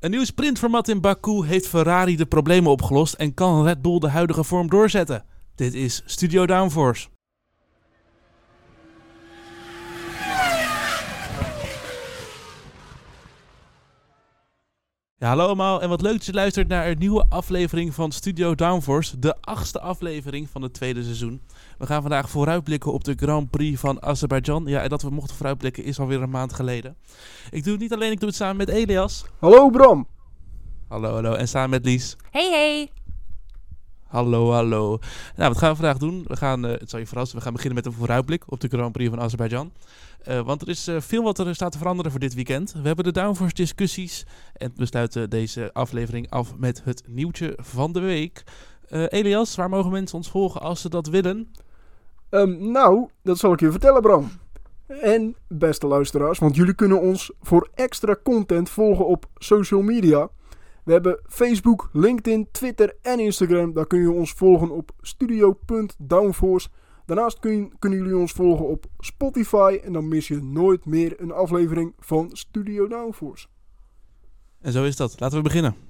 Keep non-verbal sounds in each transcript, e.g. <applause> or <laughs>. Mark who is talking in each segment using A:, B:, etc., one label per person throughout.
A: Een nieuw sprintformat in Baku heeft Ferrari de problemen opgelost en kan Red Bull de huidige vorm doorzetten. Dit is Studio Downforce. Ja, hallo allemaal en wat leuk dat je luistert naar een nieuwe aflevering van Studio Downforce, de achtste aflevering van het tweede seizoen. We gaan vandaag vooruitblikken op de Grand Prix van Azerbeidzjan. Ja, en dat we mochten vooruitblikken is alweer een maand geleden. Ik doe het niet alleen, ik doe het samen met Elias.
B: Hallo Bram.
A: Hallo, hallo. En samen met Lies.
C: Hey, hey.
A: Hallo, hallo. Nou, wat gaan we vandaag doen? We gaan, uh, het zal je verrassen, we gaan beginnen met een vooruitblik op de Grand Prix van Azerbeidzjan. Uh, want er is uh, veel wat er staat te veranderen voor dit weekend. We hebben de downforce discussies en we sluiten deze aflevering af met het nieuwtje van de week. Elias, waar mogen mensen ons volgen als ze dat willen?
B: Um, nou, dat zal ik je vertellen, Bram. En beste luisteraars, want jullie kunnen ons voor extra content volgen op social media. We hebben Facebook, LinkedIn, Twitter en Instagram. Daar kun je ons volgen op studio.downforce. Daarnaast kun, kunnen jullie ons volgen op Spotify. En dan mis je nooit meer een aflevering van Studio Downforce.
A: En zo is dat. Laten we beginnen.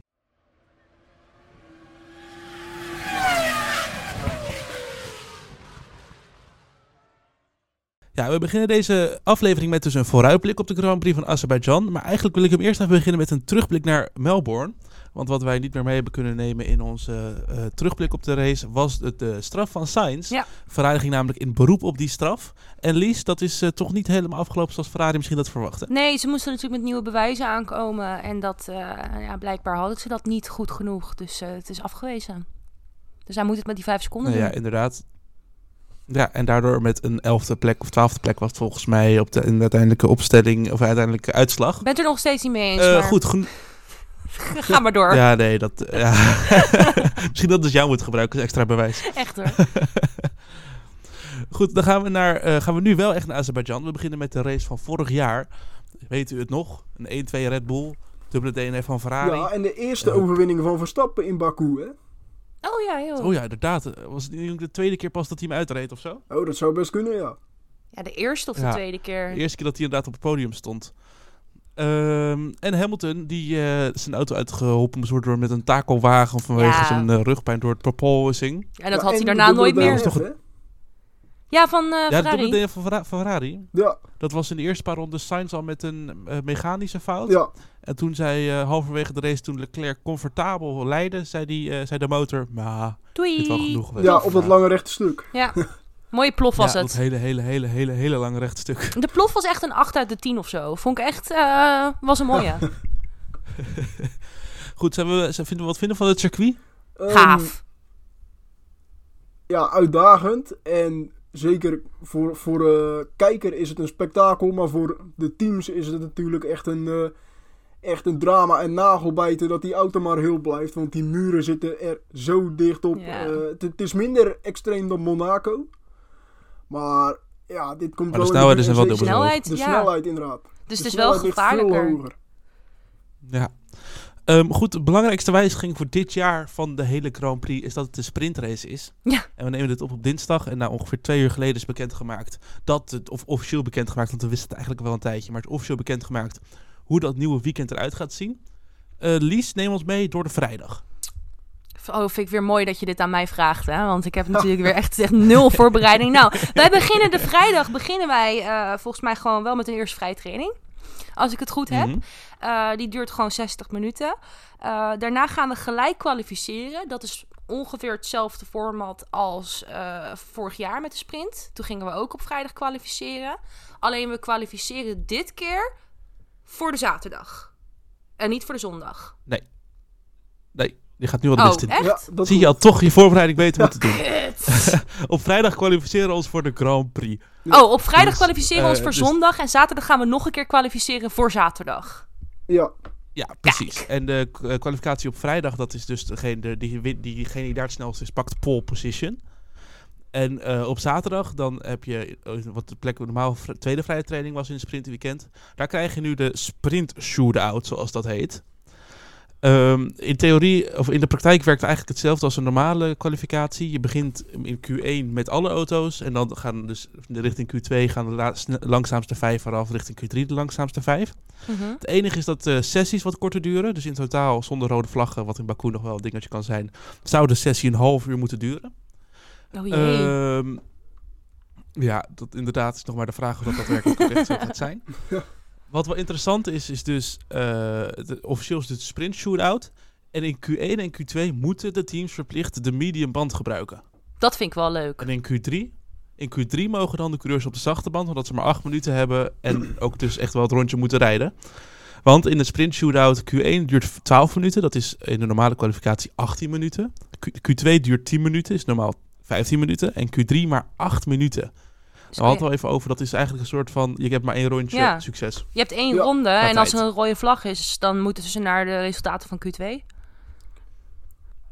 A: We beginnen deze aflevering met dus een vooruitblik op de Grand Prix van Azerbeidzjan. Maar eigenlijk wil ik hem eerst even beginnen met een terugblik naar Melbourne. Want wat wij niet meer mee hebben kunnen nemen in onze uh, terugblik op de race was de, de straf van Sainz.
C: Ja.
A: Ferrari ging namelijk in beroep op die straf. En Lies, dat is uh, toch niet helemaal afgelopen zoals Ferrari misschien dat verwachtte.
C: Nee, ze moesten natuurlijk met nieuwe bewijzen aankomen. En dat, uh, ja, blijkbaar hadden ze dat niet goed genoeg. Dus het is afgewezen. Dus hij moet het met die vijf seconden
A: nou,
C: doen.
A: Ja, inderdaad. Ja, en daardoor met een elfde plek of twaalfde plek was het volgens mij op de, in de uiteindelijke opstelling of uiteindelijke uitslag.
C: Bent er nog steeds niet mee eens?
A: Uh,
C: maar...
A: Goed, geno- <laughs>
C: Ga maar door.
A: Ja, nee, dat. Ja. <laughs> Misschien dat dus jou moet gebruiken als extra bewijs.
C: Echt hoor. <laughs>
A: Goed, dan gaan we, naar, uh, gaan we nu wel echt naar Azerbeidzjan. We beginnen met de race van vorig jaar. Weet u het nog? Een 1-2 Red Bull, dubbele DNF van Ferrari.
B: Ja, en de eerste uh, overwinning van Verstappen in Baku, hè?
C: Oh ja, joh.
A: Oh ja, inderdaad. Was het de tweede keer pas dat hij hem uitreed of zo?
B: Oh, dat zou best kunnen, ja.
C: Ja, de eerste of de
A: ja,
C: tweede keer?
A: De eerste keer dat hij inderdaad op het podium stond. Um, en Hamilton, die uh, zijn auto uitgeholpen moest worden met een takelwagen vanwege
C: Ja.
A: zijn uh, rugpijn door het proposing.
C: En dat
B: Ja,
C: had hij daarna nooit meer. Ja, van uh,
A: Ja, de
C: Ferrari.
A: dubbele DNF van, Ferra- van Ferrari.
B: Ja,
A: Dat was in de eerste paar rondes Sainz al met een uh, mechanische fout.
B: ja.
A: En toen zei uh, halverwege de race, toen Leclerc comfortabel leidde, zei, die, uh, zei de motor, maar
C: Doei.
A: dit wel genoeg geweest.
B: ja, op dat lange rechte stuk. <laughs>
C: Ja. Mooie plof was
A: ja,
C: het.
A: dat hele, hele, hele, hele, hele lange rechtstuk.
C: De plof was echt een 8 uit de 10 of zo. Vond ik echt, uh, was een mooie. <laughs>
A: Goed, zijn we, zijn, vinden we wat vinden van het circuit?
B: Um,
C: Gaaf.
B: Ja, uitdagend. En zeker voor, voor de kijker is het een spektakel. Maar voor de teams is het natuurlijk echt een, uh, echt een drama en nagelbijten dat die auto maar heel blijft. Want die muren zitten er zo dicht op.
C: Ja.
B: Uh, het, het is minder extreem dan Monaco. Maar ja, dit komt
A: Maar de snelheden zijn wel dubbel zo
C: Snelheid,
B: De
C: ja.
B: snelheid inderdaad.
C: Dus
B: De
C: het is wel
B: snelheid
C: gevaarlijker.
B: hoger.
A: Ja. Um, goed, de belangrijkste wijziging voor dit jaar van de hele Grand Prix is dat het een sprintrace is.
C: Ja.
A: En we nemen dit op op dinsdag. En nou, ongeveer twee uur geleden is bekendgemaakt dat het, of officieel bekendgemaakt, want we wisten het eigenlijk wel een tijdje, maar het is officieel bekendgemaakt hoe dat nieuwe weekend eruit gaat zien. Uh, Lies, neem ons mee door de vrijdag.
C: Oh, vind ik weer mooi dat je dit aan mij vraagt, hè? Want ik heb <laughs> natuurlijk weer echt, echt nul voorbereiding. Nou, wij beginnen de vrijdag, beginnen wij uh, volgens mij gewoon wel met een eerste vrije training. Als ik het goed heb.
A: Mhm.
C: Uh, die duurt gewoon 60 minuten. Uh, daarna gaan we gelijk kwalificeren. Dat is ongeveer hetzelfde format als uh, vorig jaar met de sprint. Toen gingen we ook op vrijdag kwalificeren. Alleen we kwalificeren dit keer voor de zaterdag. En niet voor de zondag.
A: Nee. Nee, je gaat nu al de
C: oh,
A: in.
B: Ja,
A: Zie je al toch je voorbereiding beter moeten doen. <laughs> Op vrijdag kwalificeren we ons voor de Grand Prix.
C: Oh, op vrijdag
A: Dus,
C: kwalificeren we ons
A: eh,
C: voor
A: dus-
C: zondag. En zaterdag gaan we nog een keer kwalificeren voor zaterdag.
B: Ja,
A: Ja, precies. En de uh, kwalificatie op vrijdag, dat is dus degene die, die, diegene die daar het snelst is, pakt pole position. En uh, op zaterdag, dan heb je, wat de plek normaal tweede vrije training was in het sprintweekend. Daar krijg je nu de sprint shootout, zoals dat heet. Ehm, in theorie, of in de praktijk werkt het eigenlijk hetzelfde als een normale kwalificatie. Je begint in Q1 met alle auto's. En dan gaan dus richting Q2 gaan de langzaamste vijf eraf, richting Q3 de langzaamste vijf.
C: Mhm.
A: Het enige is dat de sessies wat korter duren. Dus in totaal, zonder rode vlaggen, wat in Baku nog wel een dingetje kan zijn, zou de sessie een half uur moeten duren.
C: Oh jee.
A: Ehm, ja, dat inderdaad is nog maar de vraag of dat daadwerkelijk ook echt zo gaat zijn.
B: Ja. <laughs>
A: Wat wel interessant is, is dus, de, officieel is de sprint shootout. En in Q1 en Q2 moeten de teams verplicht de medium band gebruiken.
C: dat vind ik wel leuk.
A: En in Q3, in Q3 mogen dan de coureurs op de zachte band, omdat ze maar 8 minuten hebben en <clears throat> ook dus echt wel het rondje moeten rijden. Want in de sprint shootout Q1 duurt 12 minuten, dat is in de normale kwalificatie 18 minuten. Q, Q2 duurt 10 minuten, is normaal 15 minuten. En Q3 maar 8 minuten.
C: Dus
A: We hadden het al even over, dat is eigenlijk een soort van, je hebt maar één rondje,
C: Ja.
A: succes.
C: Je hebt één
B: Ja,
C: ronde en als er een rode vlag is, dan moeten ze naar de resultaten van Q2.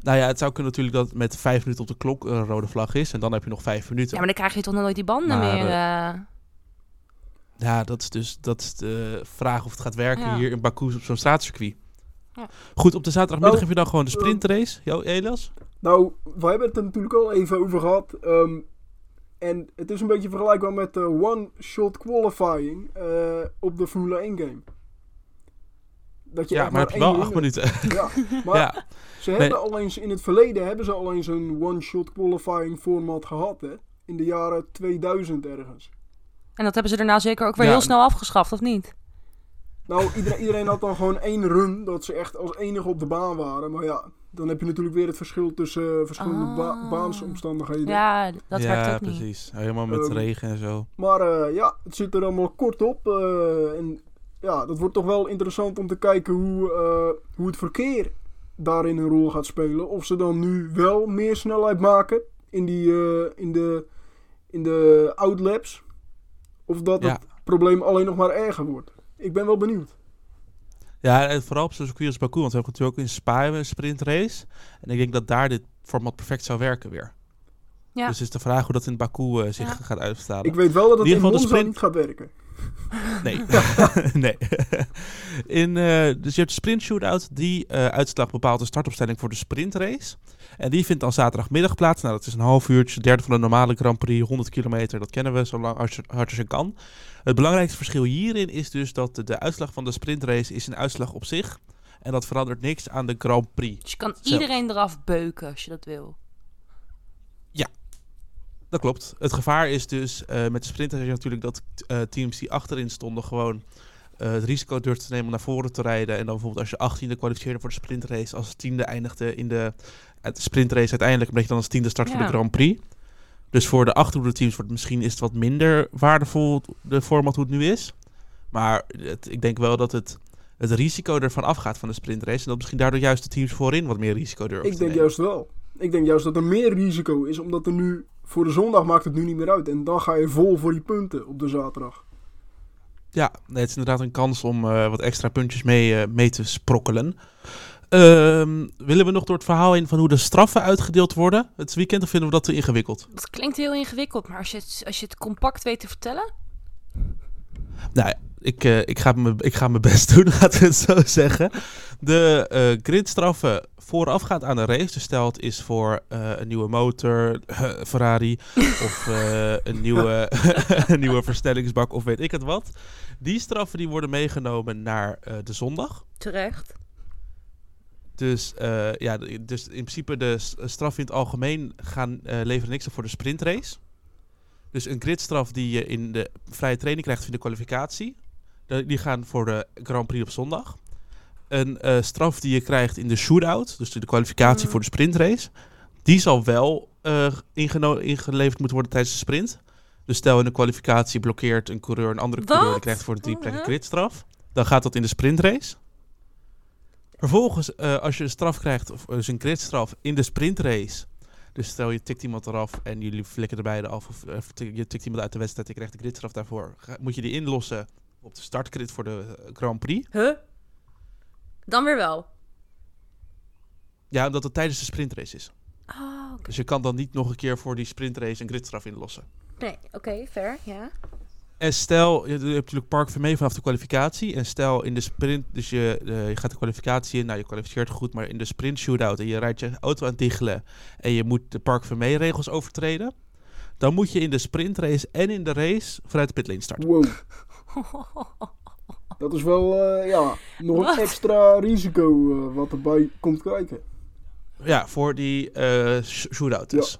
A: Nou ja, het zou kunnen natuurlijk dat met 5 minuten op de klok een rode vlag is. En dan heb je nog 5 minuten.
C: Ja, maar dan krijg je toch nooit die banden
A: Maar,
C: meer. eh.
A: Ja, dat is dus dat is de vraag of het gaat werken
C: Ja.
A: hier in Baku op zo'n straatcircuit.
C: Ja.
A: Goed, op de zaterdagmiddag
B: Oh,
A: heb je dan gewoon de sprintrace. Jo, Elias?
B: Nou, we hebben het er natuurlijk al even over gehad. ehm, en het is een beetje vergelijkbaar met de one-shot qualifying eh, op de Formule 1 game. Dat je
A: Ja,
B: echt
A: maar heb je wel
B: één
A: acht minuten. <laughs>
B: Ja, maar
A: ja,
B: ze hebben al eens in het verleden hebben ze al eens een one-shot qualifying format gehad, hè? In de jaren 2000 ergens.
C: En dat hebben ze daarna zeker ook weer
A: Ja.
C: heel snel afgeschaft, of niet?
B: Nou, iedereen, iedereen had dan gewoon één run dat ze echt als enige op de baan waren. Maar ja, dan heb je natuurlijk weer het verschil tussen eh, verschillende ba
C: Ah.
B: baansomstandigheden.
C: Ja, dat
A: ja,
C: werkt ook niet.
A: precies. Helemaal met
B: Ehm,
A: regen en zo.
B: Maar eh, ja, het zit er allemaal kort op. eh, en ja, dat wordt toch wel interessant om te kijken hoe, eh, hoe het verkeer daarin een rol gaat spelen. Of ze dan nu wel meer snelheid maken in, die, eh, in de, in de outlaps. Of dat
A: Ja.
B: het probleem alleen nog maar erger wordt. Ik ben wel benieuwd.
A: Ja, en vooral op zo'n circuit als Baku. Want we hebben natuurlijk ook in Spa een sprintrace. En ik denk dat daar dit format perfect zou werken weer.
C: Ja.
A: Dus het is de vraag hoe dat in Baku eh, zich
C: Ja.
A: gaat uitvertalen.
B: Ik weet wel dat het
A: In
B: in,
A: ieder geval de
B: Monza
A: sprint-
B: niet gaat werken.
A: Nee. <laughs> nee. In, eh, dus je hebt de sprint shootout. Die eh, uitslag bepaalt de startopstelling voor de sprintrace. En die vindt dan zaterdagmiddag plaats. Nou, dat is een half uurtje. Derde van de normale Grand Prix. 100 kilometer. Dat kennen we zo lang als je, hard als je kan. Het belangrijkste verschil hierin is dus dat de, uitslag van de sprintrace is een uitslag op zich. En dat verandert niks aan de Grand Prix.
C: Dus je kan iedereen eraf beuken als je dat wil.
A: Dat klopt. Het gevaar is dus eh, met de sprintrace natuurlijk dat eh, teams die achterin stonden gewoon eh, het risico durfden te nemen om naar voren te rijden. En dan bijvoorbeeld als je 18e kwalificeerde voor de sprintrace, als tiende eindigde in de, sprintrace uiteindelijk, omdat je dan als tiende start voor de Grand Prix. Dus voor de achterhoede teams wordt misschien is het wat minder waardevol, de format hoe het nu is. Maar het, ik denk wel dat het, het risico ervan afgaat van de sprintrace. En dat misschien daardoor juist de teams voorin wat meer risico durven
B: Ik
A: te
B: denk
A: nemen.
B: juist wel. Ik denk juist dat er meer risico is, omdat er nu voor de zondag maakt het nu niet meer uit. En dan ga je vol voor die punten op de zaterdag.
A: Ja, nee, het is inderdaad een kans om eh, wat extra puntjes mee, eh, mee te sprokkelen. Ehm, willen we nog door het verhaal heen van hoe de straffen uitgedeeld worden het weekend of vinden we dat te ingewikkeld?
C: Dat klinkt heel ingewikkeld, maar als je het, als je het compact weet te vertellen...
A: Nou ik, eh, ik, ga mijn- ik ga mijn best <laughs> doen, laten we het zo zeggen. De eh, gridstraffen voorafgaand aan de race, dus stel het is voor eh, een nieuwe motor, Ferrari, of een, nieuwe, <laughs> een nieuwe versnellingsbak of weet ik het wat. Die straffen die worden meegenomen naar de zondag.
C: Terecht.
A: Dus, ja, dus in principe de straf in het algemeen gaan leveren niks op voor de sprintrace. Dus een gridstraf die je in de vrije training krijgt via de kwalificatie, die gaan voor de Grand Prix op zondag. Een eh, straf die je krijgt in de shootout, dus de kwalificatie
C: Mm.
A: voor de sprintrace, die zal wel eh, ingeleverd moeten worden tijdens de sprint. Dus stel in de kwalificatie blokkeert een coureur een andere coureur, die krijgt voor de drie
C: Oh, hè?
A: gridstraf. Dan gaat dat in de sprintrace. Vervolgens, eh, als je een straf krijgt, of dus een gridstraf in de sprintrace. Dus stel je tikt iemand eraf en jullie flikken er beide af. Of, eh, je tikt iemand uit de wedstrijd, je krijgt de gridstraf daarvoor. Ga- moet je die inlossen op de startgrid voor de eh, Grand Prix.
C: Huh? Dan weer wel.
A: Ja, omdat het tijdens de sprintrace is.
C: Ah, oké.
A: Dus je kan dan niet nog een keer voor die sprintrace een gridstraf inlossen.
C: Nee, oké, fair, ja.
A: En stel, je, hebt natuurlijk Park Vermee vanaf de kwalificatie. En stel in de sprint, dus je, eh, je gaat de kwalificatie in, nou je kwalificeert goed, maar in de sprint shootout en je rijdt je auto aan het diggelen en je moet de Park Vermee regels overtreden. Dan moet je in de sprintrace en in de race vanuit de pitlane starten.
B: Wow. <laughs> Dat is wel, eh, ja, nog
C: Wat?
B: een extra risico eh, wat erbij komt kijken.
A: Ja, voor die eh, sh- shootout dus.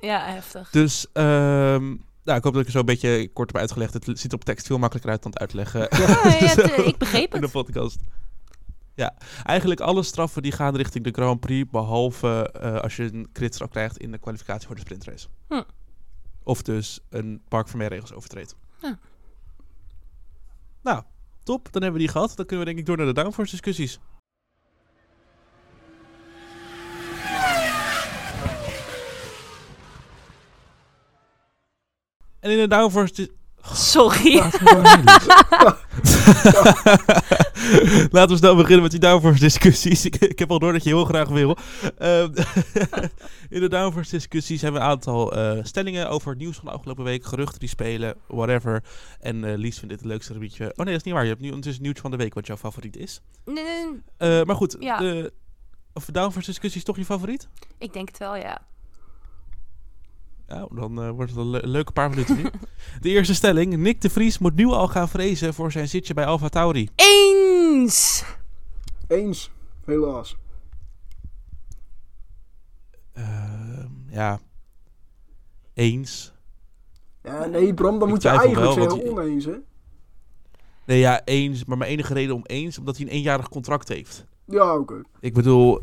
C: ja, heftig.
A: Dus, ehm, nou, ik hoop dat ik er zo een beetje kort heb uitgelegd. Het ziet op tekst veel makkelijker uit dan het uitleggen. <laughs>
C: Ja, ja, <laughs> het, ik begreep
A: in de
C: het.
A: podcast. Ja, eigenlijk alle straffen die gaan richting de Grand Prix, behalve eh, als je een critstraf krijgt in de kwalificatie voor de sprintrace.
C: Hm.
A: Of dus een Park Vermeer regels overtreedt.
C: Ja.
A: Nou, top. Dan hebben we die gehad. Dan kunnen we denk ik door naar de downforce discussies. En in de downforce...
C: Sorry. <laughs>
A: Laten we snel beginnen met die downforce discussies. Ik, ik heb al door dat je heel graag wil. Ehm, <laughs> in de downforce discussies hebben we een aantal eh, stellingen over het nieuws van de afgelopen week. Geruchten die spelen, whatever. En eh Lies vindt dit het leukste rubriekje. Oh nee, dat is niet waar. Je hebt nu ondertussen nieuws van de week wat jouw favoriet is.
C: Nee, nee, nee.
A: Eh, maar goed,
C: Ja.
A: de of downforce discussie is toch je favoriet?
C: ik denk het wel, ja.
A: Nou, dan eh, wordt het een le- leuke paar minuten nu. <laughs> De eerste stelling. Nick de Vries moet nu al gaan vrezen voor zijn zitje bij Alfa Tauri.
C: Eens!
B: Eens, helaas.
A: Ehm, ja. Eens.
B: Ja, nee, Bram, dan
A: Ik
B: moet je eigenlijk
A: wel,
B: zeggen
A: want je-
B: oneens, hè?
A: Nee, ja, eens. Maar mijn enige reden om eens, omdat hij een eenjarig contract heeft.
B: Ja, oké.
A: Ik bedoel,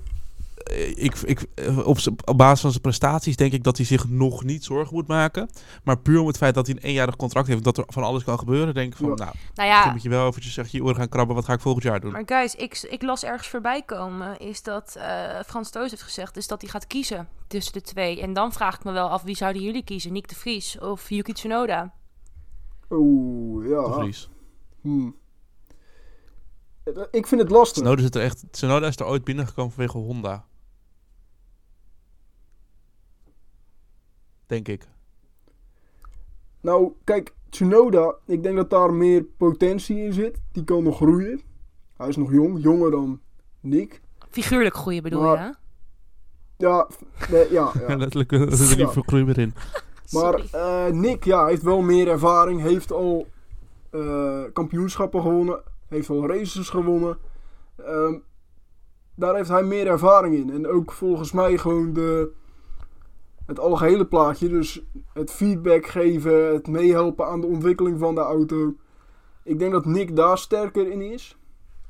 A: ik, ik, eh, op, basis van zijn prestaties denk ik dat hij zich nog niet zorgen moet maken. Maar puur om het feit dat hij een eenjarig contract heeft, dat er van alles kan gebeuren, denk ik van,
B: Ja.
A: nou,
C: Nou
A: misschien
C: ja,
A: moet je wel eventjes zeggen, je oren gaan krabben, wat ga ik volgend jaar doen?
C: maar guys, ik, ik las ergens voorbij komen, is dat eh, Frans Toos heeft gezegd, is dat hij gaat kiezen tussen de twee. En dan vraag ik me wel af, wie zouden jullie kiezen? Nick de Vries of Yuki Tsunoda?
B: Oeh,
A: De
B: ja.
A: Vries.
B: Hmm. Eh, Ik vind het lastig.
A: Tsunoda, zit er echt, Tsunoda is er ooit binnengekomen vanwege Honda. Denk ik.
B: Nou, kijk, Tsunoda, ik denk dat daar meer potentie in zit. Die kan nog groeien. Hij is nog jong, jonger dan Nick.
C: Figuurlijk groeien bedoel
B: Maar-
C: je? hè?
B: Ja, nee, ja,
A: Ja. <laughs>
B: ja.
A: letterlijk, er zit er
B: Ja.
A: niet veel groei meer in. <laughs>
B: Maar eh, Nick, ja, heeft wel meer ervaring. Heeft al eh, kampioenschappen gewonnen. Heeft al races gewonnen. Ehm, daar heeft hij meer ervaring in. En ook volgens mij gewoon de, het algehele plaatje. Dus het feedback geven, het meehelpen aan de ontwikkeling van de auto. Ik denk dat Nick daar sterker in is.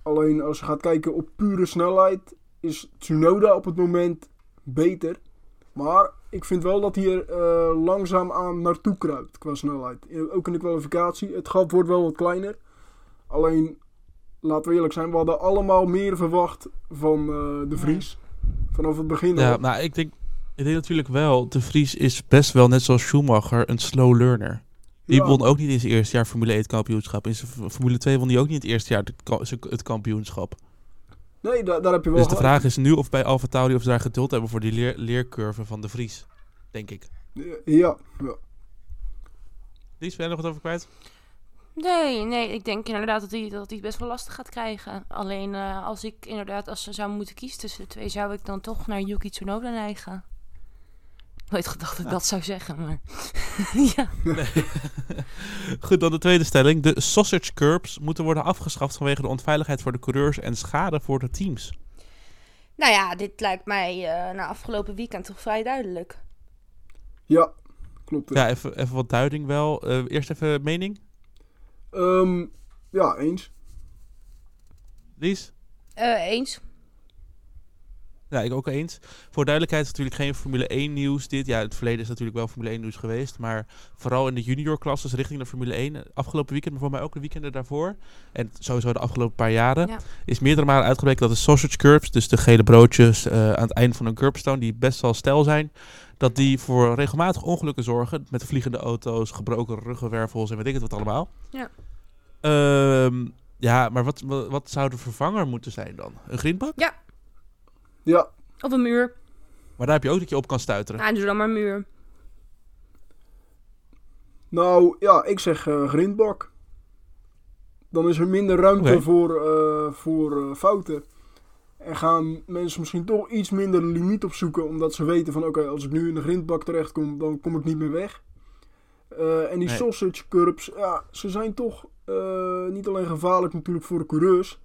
B: Alleen als je gaat kijken op pure snelheid, is Tsunoda op het moment beter. Maar ik vind wel dat hij er eh, langzaam aan naartoe kruipt qua snelheid. In- Ook in de kwalificatie. Het gat wordt wel wat kleiner. Alleen, laten we eerlijk zijn, we hadden allemaal meer verwacht van eh, de Vries. Vanaf het begin
A: Ja,
B: al.
A: nou, ik denk, ik denk natuurlijk wel, De Vries is best wel, net zoals Schumacher, een slow learner. Die
B: Ja.
A: won ook niet in zijn eerste jaar Formule 1 het kampioenschap. In zijn F- Formule 2 won hij ook niet het eerste jaar het, kampioenschap.
B: Nee, daar, daar heb je wel
A: Dus de vraag is nu of bij Alfa Tauri of ze daar geduld hebben voor die leer, leercurve van De Vries. Denk ik.
B: Ja, ja.
A: Lies, ben je nog wat over kwijt?
C: Nee, nee, ik denk inderdaad dat hij, dat hij het best wel lastig gaat krijgen. Alleen eh, als ik inderdaad, als ze zou moeten kiezen tussen de twee, zou ik dan toch naar Yuki Tsunoda neigen. Nooit gedacht dat ik
A: Ja.
C: dat zou zeggen, maar <laughs> <laughs> ja.
A: Goed, dan de tweede stelling. De sausage curbs moeten worden afgeschaft vanwege de onveiligheid voor de coureurs en schade voor de teams.
C: Nou ja, dit lijkt mij eh, na afgelopen weekend toch vrij duidelijk.
B: Ja, klopt.
A: Ja, even, even wat duiding wel. Eh, eerst even mening.
B: Ehm, ja, eens.
A: Lies?
C: Eh, eens.
A: Ja, ik ook eens. Voor duidelijkheid is natuurlijk geen Formule 1 nieuws dit. Ja, in het verleden is natuurlijk wel Formule 1 nieuws geweest. Maar vooral in de junior klasses richting de Formule 1. eh, Afgelopen weekend, maar voor mij ook de weekenden daarvoor. En sowieso de afgelopen paar jaren.
C: Ja.
A: Is meerdere malen uitgebleken dat de sausage curbs, dus de gele broodjes eh, aan het einde van een curbstone, die best wel stijl zijn. Dat die voor regelmatig ongelukken zorgen. Met vliegende auto's, gebroken ruggenwervels en weet ik het wat allemaal.
C: Ja.
A: Ehm, ja, maar wat, wat, wat zou de vervanger moeten zijn dan? Een grindbak?
B: Ja,
C: Of een muur.
A: Maar daar heb je ook dat je op kan stuiteren.
C: Nou, doe dan maar een muur.
B: Nou, ja, ik zeg eh, grindbak. Dan is er minder ruimte voor, eh, voor eh, fouten. En gaan mensen misschien toch iets minder de limiet opzoeken. Omdat ze weten van, oké, als ik nu in de grindbak terechtkom, dan kom ik niet meer weg. Eh, en die
A: Nee.
B: sausage curbs, ja, ze zijn toch eh, niet alleen gevaarlijk natuurlijk voor de coureurs.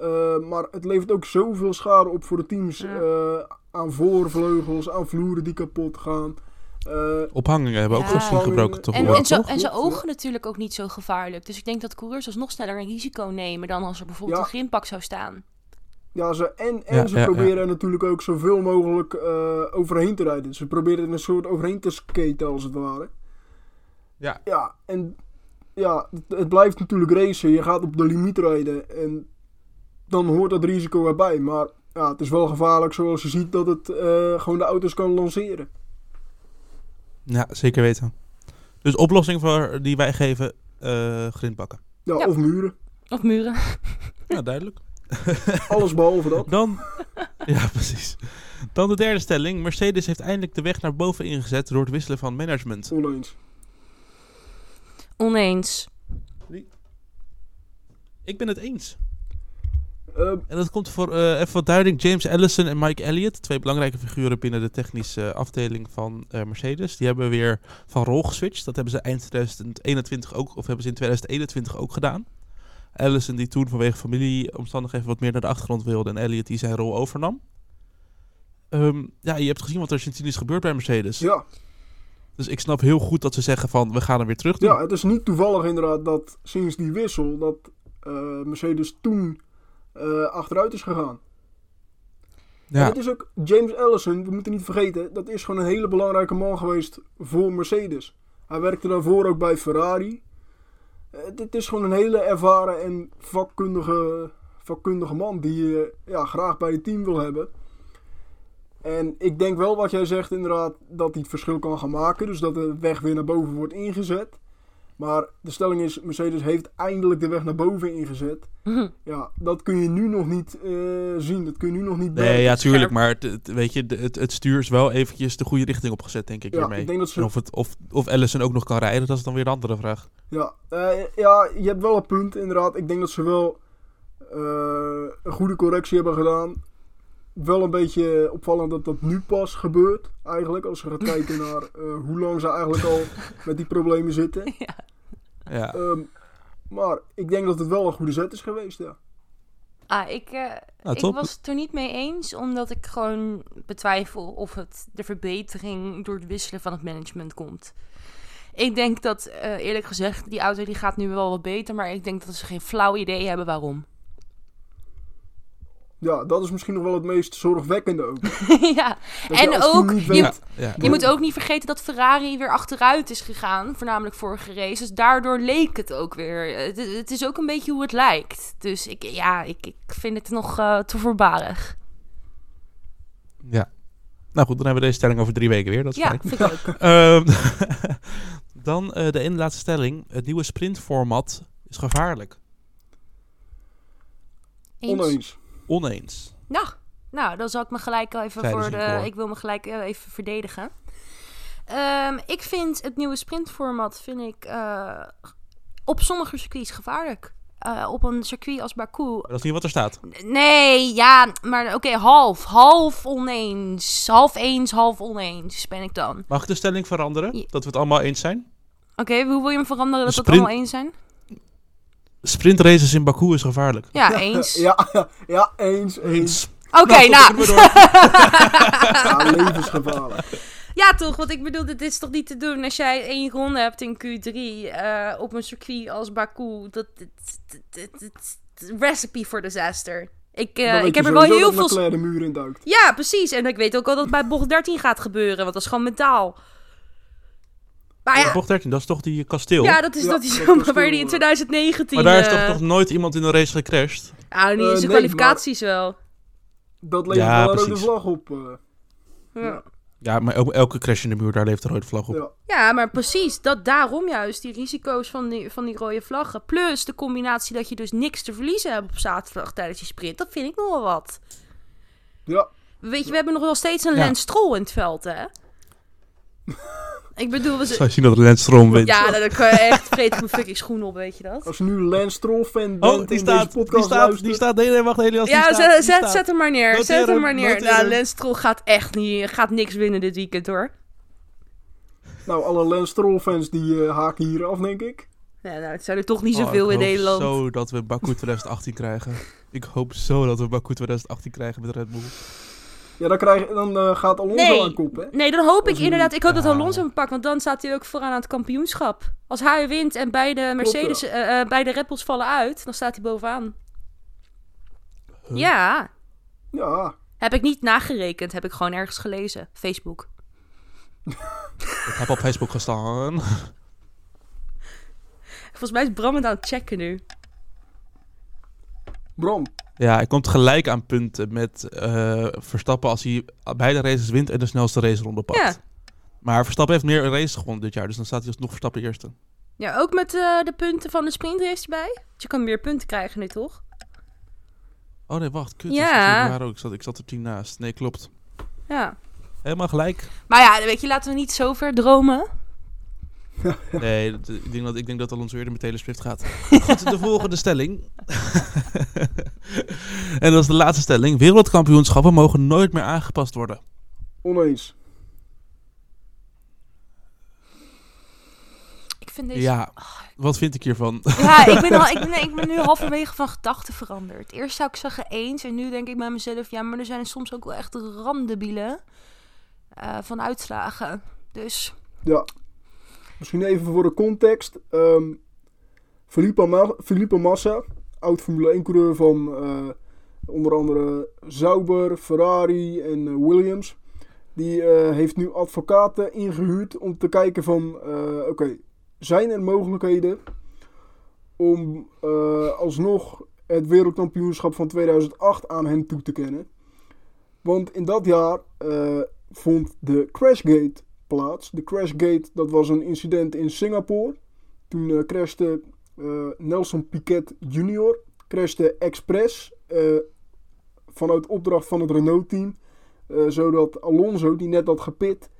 B: Eh, maar het levert ook zoveel schade op voor de teams.
C: Ja.
B: eh, aan voorvleugels, aan vloeren die kapot gaan. Eh,
A: Ophangingen hebben ook
C: Ja.
A: gezien gebroken toch?
C: En, zo,
B: Klopt,
C: ogen
B: ja.
C: natuurlijk ook niet zo gevaarlijk. Dus ik denk dat coureurs alsnog sneller een risico nemen dan als er bijvoorbeeld
B: Ja.
C: een grindbak zou staan.
B: Ja, ze, en, en
A: Ja,
B: ze proberen er natuurlijk ook zoveel mogelijk eh, overheen te rijden. Ze proberen er een soort overheen te skaten, als het ware.
A: Ja.
B: Ja, en ja, het, het blijft natuurlijk racen. Je gaat op de limiet rijden en dan hoort dat risico erbij. Maar ja, het is wel gevaarlijk zoals je ziet dat het eh, gewoon de auto's kan lanceren.
A: Ja, zeker weten. Dus oplossing voor die wij geven, eh grindbakken.
B: Ja,
C: Ja.
B: of muren.
C: Of muren. <laughs>
A: Ja, duidelijk. <laughs>
B: Alles behalve dat.
A: Dan, <laughs> ja precies. Dan de derde stelling. Mercedes heeft eindelijk de weg naar boven ingezet door het wisselen van management.
B: Oneens.
C: Oneens.
A: Ik ben het eens.
B: Eh,
A: En dat komt voor eh, even wat duiding. James Allison en Mike Elliott, twee belangrijke figuren binnen de technische afdeling van eh, Mercedes. Die hebben weer van rol geswitcht. Dat hebben ze eind 2021 ook, of hebben ze in 2021 ook gedaan. Allison die toen vanwege familieomstandigheden wat meer naar de achtergrond wilde. En Elliott die zijn rol overnam. Ehm, ja, je hebt gezien wat er sindsdien is gebeurd bij Mercedes.
B: ja.
A: Dus ik snap heel goed dat ze zeggen van, we gaan hem weer terug doen.
B: Ja, het is niet toevallig inderdaad dat sinds die wissel dat eh, Mercedes toen eh, achteruit is gegaan. En
A: Ja,
B: het is ook James Allison, we moeten niet vergeten, dat is gewoon een hele belangrijke man geweest voor Mercedes. Hij werkte daarvoor ook bij Ferrari. Eh, Het is gewoon een hele ervaren en vakkundige, vakkundige man die je ja, graag bij je team wil hebben. En ik denk wel wat jij zegt inderdaad, dat hij het verschil kan gaan maken. Dus dat de weg weer naar boven wordt ingezet. Maar de stelling is, Mercedes heeft eindelijk de weg naar boven ingezet. <laughs> Ja, dat kun je nu nog niet eh, zien. Dat kun je nu nog niet
A: nee, ja, tuurlijk. Maar het, het- weet je, het, het stuur is wel eventjes de goede richting opgezet, denk ik,
B: Ja,
A: hiermee.
B: ik denk dat ze
A: En of, het, of, of Allison ook nog kan rijden, dat is dan weer de andere vraag.
B: Ja, eh, ja, je hebt wel een punt inderdaad. Ik denk dat ze wel eh, een goede correctie hebben gedaan. Wel een beetje opvallend dat dat nu pas gebeurt, eigenlijk. Als je gaat kijken <laughs> naar eh, hoe lang ze eigenlijk al met die problemen zitten. <laughs>
A: Ja.
B: Ehm, maar ik denk dat het wel een goede zet is geweest, ja.
C: Ah, ik, eh,
A: Nou,
C: ik was het er niet mee eens, omdat ik gewoon betwijfel of het de verbetering door het wisselen van het management komt. Ik denk dat, eh, eerlijk gezegd, die auto die gaat nu wel wat beter, maar ik denk dat ze geen flauw idee hebben waarom.
B: Ja, dat is misschien nog wel het meest zorgwekkende ook. <laughs>
C: ja,
B: Dat
C: En ook, je-
B: weet-
A: Ja, ja.
C: je moet ook niet vergeten dat Ferrari weer achteruit is gegaan, voornamelijk vorige race. Dus daardoor leek het ook weer. Het, het is ook een beetje hoe het lijkt. Dus ik, ja, ik, ik vind het nog eh, te voorbarig.
A: ja. Nou goed, dan hebben we deze stelling over drie weken weer. Dat is
C: Ja,
A: fijn.
C: vind ik ook. <laughs>
A: Ehm, <laughs> dan eh, de ene laatste stelling. Het nieuwe sprintformat is gevaarlijk.
C: Eens.
B: Oneens.
A: Oneens.
C: Nou, nou, dan zal ik me gelijk al even voor de. Ik wil me gelijk eh, even verdedigen. Ehm, ik vind het nieuwe sprintformat vind ik eh, op sommige circuits gevaarlijk. Eh, op een circuit als Baku.
A: Dat is niet wat er staat.
C: Nee, ja, maar oké, half. Half oneens. Half eens, half oneens ben ik dan.
A: Mag ik de stelling veranderen?
C: Ja.
A: Dat we het allemaal eens zijn?
C: Oké, hoe wil je hem veranderen dat we het allemaal eens zijn?
A: Sprintraces in Baku is gevaarlijk. <laughs>
C: Ja, eens.
B: Ja, ja, ja, eens, eens.
C: Oké,
A: Nou,
C: nou. <laughs>
B: Ja, levensgevaarlijk.
C: Ja, toch? Want ik bedoel, dit is toch niet te doen als jij één ronde hebt in Q3 eh, op een circuit als Baku. Dat, dat, dat, dat- dat- recipe for disaster. Ik, eh, ik heb er wel heel
B: dat
C: veel...
B: De muur in duikt.
C: Ja, precies. En ik weet ook al dat het bij bocht 13 gaat gebeuren, want dat is gewoon mentaal. Maar ja,
A: Bocht 13, dat is toch die kasteel?
C: ja dat is
B: Ja,
C: dat is
B: dat was
C: waar die in
B: eh,
C: 2019...
A: maar daar is
C: eh,
A: toch nog nooit iemand in een race gecrashed?
C: Nou, niet in
B: Eh,
C: zijn kwalificaties wel.
B: Dat levert
A: Ja,
B: wel een rode vlag op. eh.
C: Ja.
A: Ja, maar elke, elke crash in de muur, daar leeft een rode vlag op.
B: ja.
C: Ja, maar precies. Dat daarom juist. Die risico's van die, van die rode vlaggen. Plus de combinatie dat je dus niks te verliezen hebt op zaterdag tijdens die sprint. Dat vind ik nog wel wat.
B: ja,
C: Weet je, we hebben nog wel steeds een
A: Ja.
C: Lance Stroll in het veld, hè? <laughs> Ik bedoel, we
A: Zou je zien dat Lance Stroll wint.
C: Ja, dan kan je echt vreet mijn fucking schoen op, weet je dat?
B: Als je nu Lance Stroll fan bent
A: Oh, die staat,
B: deze
A: die staat,
B: luistert,
A: die staat, nee, nee, wacht, Helios, die
C: Ja,
A: staat,
C: zet, zet, zet hem maar neer. Zet hem maar neer.
A: noteer
C: Nou. Lance gaat echt niet, gaat niks winnen dit weekend hoor.
B: Nou, alle Lance Stroll fans die eh, haken hier af, denk ik.
C: Ja, nou, het zijn er toch niet
A: Oh,
C: zoveel
A: ik
C: in
A: hoop
C: Nederland.
A: zo dat we Baku 2018 krijgen. Ik hoop zo dat we Baku 2018 krijgen met Red Bull.
B: Ja, dan, krijg, dan eh, gaat Alonso
C: Nee.
B: aan kop, hè?
C: Nee, dan hoop ik inderdaad. Ik hoop dat. Alonso hem pakt, want dan staat hij ook vooraan aan het kampioenschap. Als hij wint en beide Mercedes, eh, eh, beide Red Bulls vallen uit, dan staat hij bovenaan.
A: Huh?
C: Ja,
B: Ja,
C: heb ik niet nagerekend, heb ik gewoon ergens gelezen. Facebook.
A: Ik heb op Facebook gestaan.
C: Volgens mij is Bram het aan het checken nu.
B: Bram.
A: Ja, hij komt gelijk aan punten met eh, Verstappen als hij beide races wint en de snelste raceronde pakt.
C: Ja.
A: Maar Verstappen heeft meer races gewonnen dit jaar, dus dan staat hij alsnog Verstappen eerste.
C: Ja, ook met eh, de punten van de sprintrace erbij. Want Je kan meer punten krijgen nu, toch?
A: Oh nee, wacht, kut.
C: Ja.
A: ook. Ik zat, ik zat er tien naast. Nee, klopt.
C: Ja.
A: Helemaal gelijk.
C: Maar ja, weet je, laten we niet zo ver dromen. <laughs>
A: Nee, ik denk dat, ik denk dat Alonso eerder met Taylor Swift gaat. <laughs> Goed, de volgende stelling. <laughs> <laughs> en dat is de laatste stelling. Wereldkampioenschappen mogen nooit meer aangepast worden.
B: Oneens.
C: Ik vind deze...
A: Ja, wat vind ik hiervan?
C: Ja, ik <laughs> ben, al, ik, ben, ik ben nu halverwege van gedachten veranderd. Eerst zou ik zeggen eens. En nu denk ik bij mezelf... Ja, maar er zijn soms ook wel echt randebielen eh van uitslagen. Dus
B: Ja. Misschien even voor de context. Ehm Felipe, Ma Felipe Massa, oud Formule 1 coureur van eh, onder andere Sauber, Ferrari en eh, Williams. Die eh, heeft nu advocaten ingehuurd om te kijken van, oké, zijn er mogelijkheden om alsnog het wereldkampioenschap van 2008 aan hem toe te kennen? Want in dat jaar vond de Crashgate plaats. De Crashgate, dat was een incident in Singapore. Toen eh, crashte eh, Nelson Piquet Jr. crashte expres eh, vanuit opdracht van het Renault-team. eh, zodat Alonso, die net had gepit,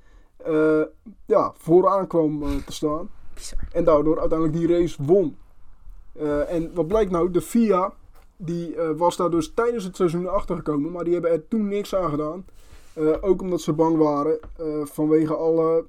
B: ja, vooraan kwam te staan.
C: bizar.
B: En daardoor uiteindelijk die race won. En wat blijkt nou? De FIA die, was daar dus tijdens het seizoen achter gekomen. Maar die hebben er toen niks aan gedaan. Ook omdat ze bang waren vanwege alle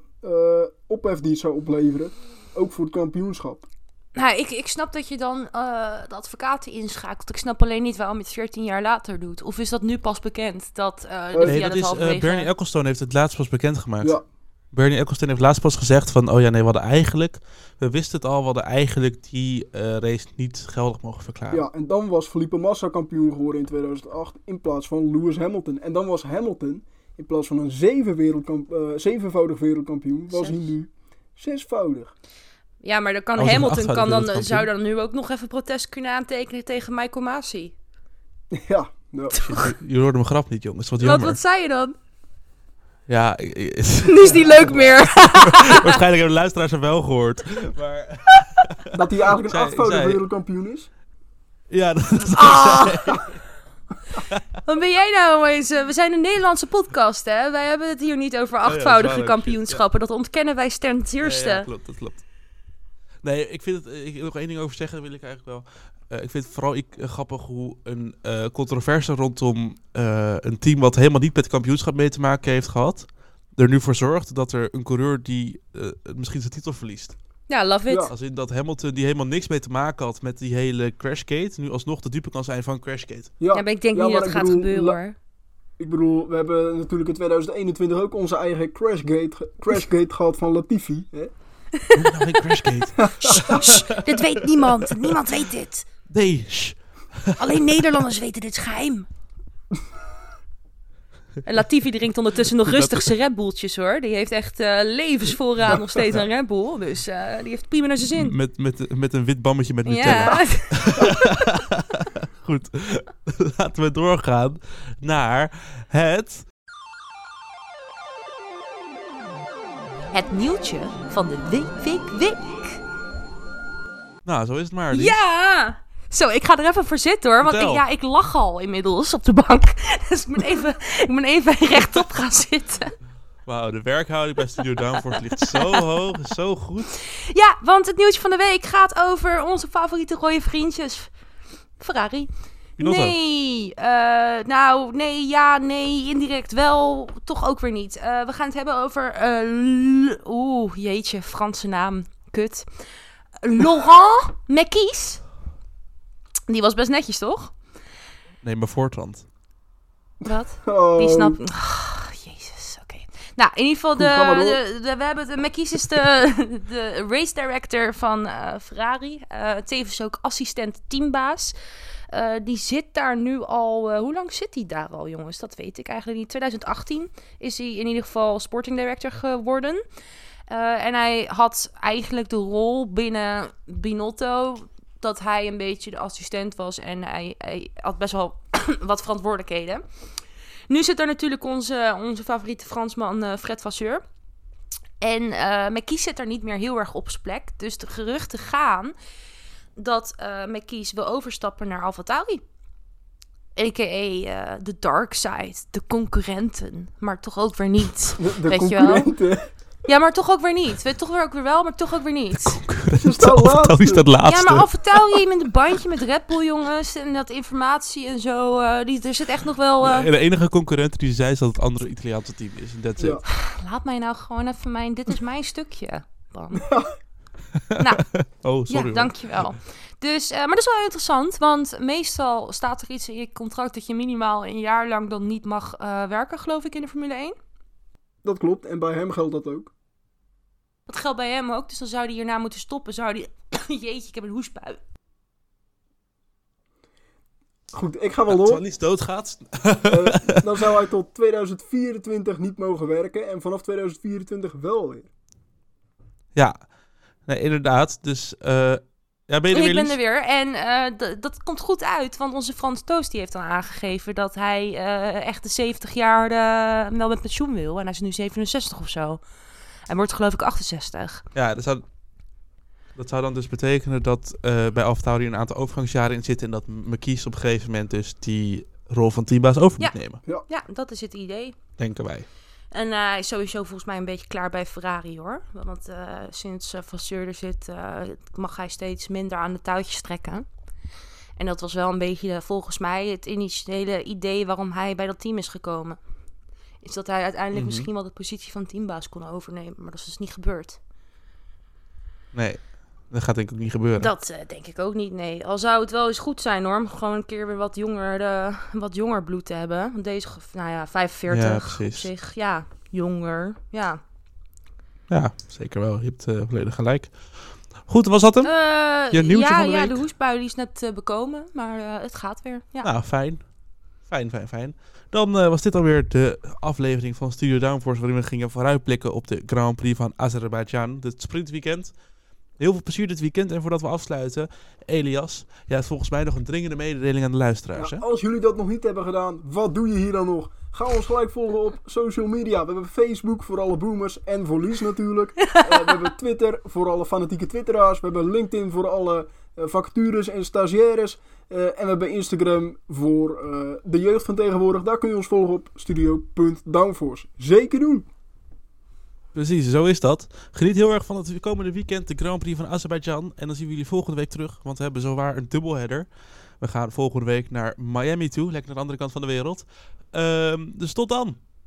B: ophef die het zou opleveren. Ook voor het kampioenschap.
C: Nou, ik, ik snap dat je dan eh, de advocaten inschakelt. Ik snap alleen niet waarom je het 14 jaar later doet. Of is dat nu pas bekend dat eh de
B: Nee,
C: dat
A: dat is, Bernie Ecclestone heeft het laatst pas bekendgemaakt.
B: Ja,
A: Bernie Ecclestone heeft laatst pas gezegd van... Oh ja, nee, we hadden eigenlijk... We wisten het al, we hadden eigenlijk die eh, race niet geldig mogen verklaren.
B: ja, en dan was Felipe Massa kampioen geworden in 2008 in plaats van Lewis Hamilton. En dan was Hamilton in plaats van een zeven wereldkamp, eh, zevenvoudig wereldkampioen, was hij nu zesvoudig.
C: Ja, maar dan kan
A: Oh,
C: Hamilton kan dan, zou dan nu ook nog even protest kunnen aantekenen tegen Michael Masi. <laughs>
B: ja, nou, <laughs>
A: Je, je hoorde mijn grap niet, jongens. Wat
C: Wat,
A: jammer.
C: wat zei je dan?
A: Ja, <laughs> ik- ik-
C: Nu is die leuk meer.
A: waarschijnlijk hebben de luisteraars er wel gehoord. Maar
B: dat hij eigenlijk een
A: Zij-
B: achtvoudig
A: zij-
B: wereldkampioen is.
A: ja, dat is
C: Ah. Wat ben jij nou eens? eh, We zijn een Nederlandse podcast, hè? Wij hebben het hier niet over
A: Oh ja, dat is
C: achtvoudige kampioenschappen. Dat ontkennen wij ten zeerste.
A: Ja, ja, klopt, dat klopt. Nee, ik vind het... Ik wil nog één ding over zeggen, wil ik eigenlijk wel. Eh, ik vind het vooral ik, eh, grappig hoe een eh controverse rondom eh, een team wat helemaal niet met het kampioenschap mee te maken heeft gehad, er nu voor zorgt dat er een coureur die eh, misschien zijn titel verliest.
C: Ja, love it.
B: Ja.
A: Als in dat Hamilton, die helemaal niks mee te maken had met die hele Crashgate, nu alsnog de dupe kan zijn van Crashgate.
B: Ja,
C: Ja, maar ik denk
B: Ja,
C: niet dat het
B: ik
C: gaat
B: bedoel,
C: gebeuren, hoor.
B: Ik bedoel, we hebben natuurlijk in 2021 ook onze eigen Crashgate, Crashgate gehad van Latifi. Hè?
A: Noem nou geen Crashgate. <laughs>
C: Shh, shh, dit weet niemand. Niemand weet dit.
A: Nee, shh.
C: Alleen Nederlanders weten dit is geheim. En Latifi drinkt ondertussen nog <laughs> rustig zijn Red Bulltjes hoor. Die heeft echt eh, levensvoorraad nog steeds aan Red Bull. Dus eh, die heeft prima naar zijn zin.
A: Met, met, met een wit bammetje met Nutella.
C: Ja, <laughs>
A: Goed, laten we doorgaan naar het...
C: het nieuwtje van de week, week, week.
A: Nou, zo is het maar. Lies.
C: Ja! Zo, ik ga er even voor zitten hoor. Want ik, ja, ik lach al inmiddels op de bank. <laughs> Dus ik moet even, ik moet even <laughs> rechtop gaan zitten.
A: Wauw, de werkhouding bij Studio Downforce ligt zo <laughs> hoog, zo goed.
C: Ja, want het nieuwtje van de week gaat over onze favoriete rode vriendjes. Ferrari. Nee, eh, nou, nee, ja, nee, indirect wel, toch ook weer niet. Eh, we gaan het hebben over, eh, oeh, jeetje, Franse naam, kut. Laurent Mekies. Die was best netjes, toch?
A: Nee, maar Voortrand.
C: Wat?
B: Oh,
C: Die snap... Nou, in ieder geval, de,
B: Goed,
C: de, de- we hebben het... Mekies is de, <laughs> de race director van eh, Ferrari. Eh, tevens ook assistent teambaas. Eh, die zit daar nu al... hoe lang zit hij daar al, jongens? Dat weet ik eigenlijk niet. 2018 is hij in ieder geval sporting director geworden. En hij had eigenlijk de rol binnen Binotto... dat hij een beetje de assistent was. En hij, hij had best wel <clears throat> wat verantwoordelijkheden. Nu zit er natuurlijk onze, onze favoriete Fransman eh, Fred Vasseur. En McKies zit er niet meer heel erg op zijn plek. Dus de geruchten gaan dat McKies wil overstappen naar AlphaTauri. A.k.a. de dark side, de concurrenten. Maar toch ook weer niet. <laughs>
B: de, de
C: weet je wel. Ja, maar toch ook weer niet. Weet, toch weer ook weer wel, maar toch ook weer niet.
B: Ze staan
A: Of
B: laatste.
A: is dat
C: Ja,
A: laatste?
C: maar AlphaTauri met een bandje met Red Bull, jongens. En dat informatie en zo. eh, die, er zit echt nog wel... eh,
A: En de enige concurrent die zei is dat het andere Italiaanse team is. En that's
B: Ja.
A: it. <sighs>
C: Laat mij nou gewoon even mijn... Dit is mijn stukje, <laughs> nou, <laughs>
A: Oh, sorry
C: ja, dankjewel. Dus, eh, maar dat is wel interessant, want meestal staat er iets in je contract dat je minimaal een jaar lang dan niet mag eh, werken, geloof ik, in de Formule 1.
B: Dat klopt. En bij hem geldt dat ook.
C: Dat geldt bij hem ook, dus dan zou hij hierna moeten stoppen. Zou hij... <coughs> Jeetje, ik heb een hoestbui.
B: Goed, ik ga wel
A: Als
B: door.
A: Alice doodgaat,
B: Eh, <laughs> dan zou hij tot 2024 niet mogen werken. En vanaf 2024 wel weer.
A: ja. Nee, inderdaad. Dus, eh ja, ben je er
C: Ik
A: weer,
C: ben
A: Lies?
C: er weer en eh, dat komt goed uit, want onze Frans Toast die heeft dan aangegeven dat hij eh, echt de 70 jaar eh, wel met pensioen wil. En hij is nu 67 of zo. En wordt geloof ik 68.
A: Ja, dat zou, dat zou dan dus betekenen dat eh bij AlphaTauri een aantal overgangsjaren in zitten... en dat McKies op een gegeven moment dus die rol van teambaas over
C: Ja.
A: moet nemen.
C: Ja, dat is het idee.
A: Denken wij.
C: En eh, hij is sowieso volgens mij een beetje klaar bij Ferrari hoor. Want eh, sinds uh, Vasseur er zit, mag hij steeds minder aan de touwtjes trekken. En dat was wel een beetje volgens mij het initiële idee waarom hij bij dat team is gekomen. Is dat hij uiteindelijk
A: Mhm.
C: misschien wel de positie van teambaas kon overnemen. Maar dat is dus niet gebeurd.
A: Nee, dat gaat denk ik ook niet gebeuren.
C: Dat eh, denk ik ook niet, nee. Al zou het wel eens goed zijn hoor, om gewoon een keer weer wat jonger, eh, wat jonger bloed te hebben. Want deze, nou ja, 45
A: Ja,
C: op zich, ja, jonger, ja.
A: Ja, zeker wel. Je hebt eh, volledig gelijk. Goed, was dat hem? Je nieuwtje
C: ja,
A: van de
C: ja,
A: week?
C: de hoestbui die is net bekomen, maar het gaat weer. Ja.
A: Nou, fijn. Fijn, fijn, fijn. Dan was dit alweer de aflevering van Studio Downforce... waarin we gingen vooruitblikken op de Grand Prix van Azerbeidzjan. Het sprintweekend. Heel veel plezier dit weekend. En voordat we afsluiten, Elias... jij hebt volgens mij nog een dringende mededeling aan de luisteraars,
B: Ja,
A: hè?
B: als jullie dat nog niet hebben gedaan, wat doe je hier dan nog? Ga ons gelijk volgen op social media. We hebben Facebook voor alle boomers en voor Lies natuurlijk. <laughs> Eh, we hebben Twitter voor alle fanatieke twitteraars. We hebben LinkedIn voor alle eh, vacatures en stagiaires. Eh, en we hebben Instagram voor eh, de jeugd van tegenwoordig. Daar kun je ons volgen op studio.downforce. Zeker doen!
A: Precies, zo is dat. Geniet heel erg van het komende weekend, de Grand Prix van Azerbeidzjan. En dan zien we jullie volgende week terug, want we hebben zowaar een dubbelheader. We gaan volgende week naar Miami toe, lekker naar de andere kant van de wereld. Ehm, dus tot dan!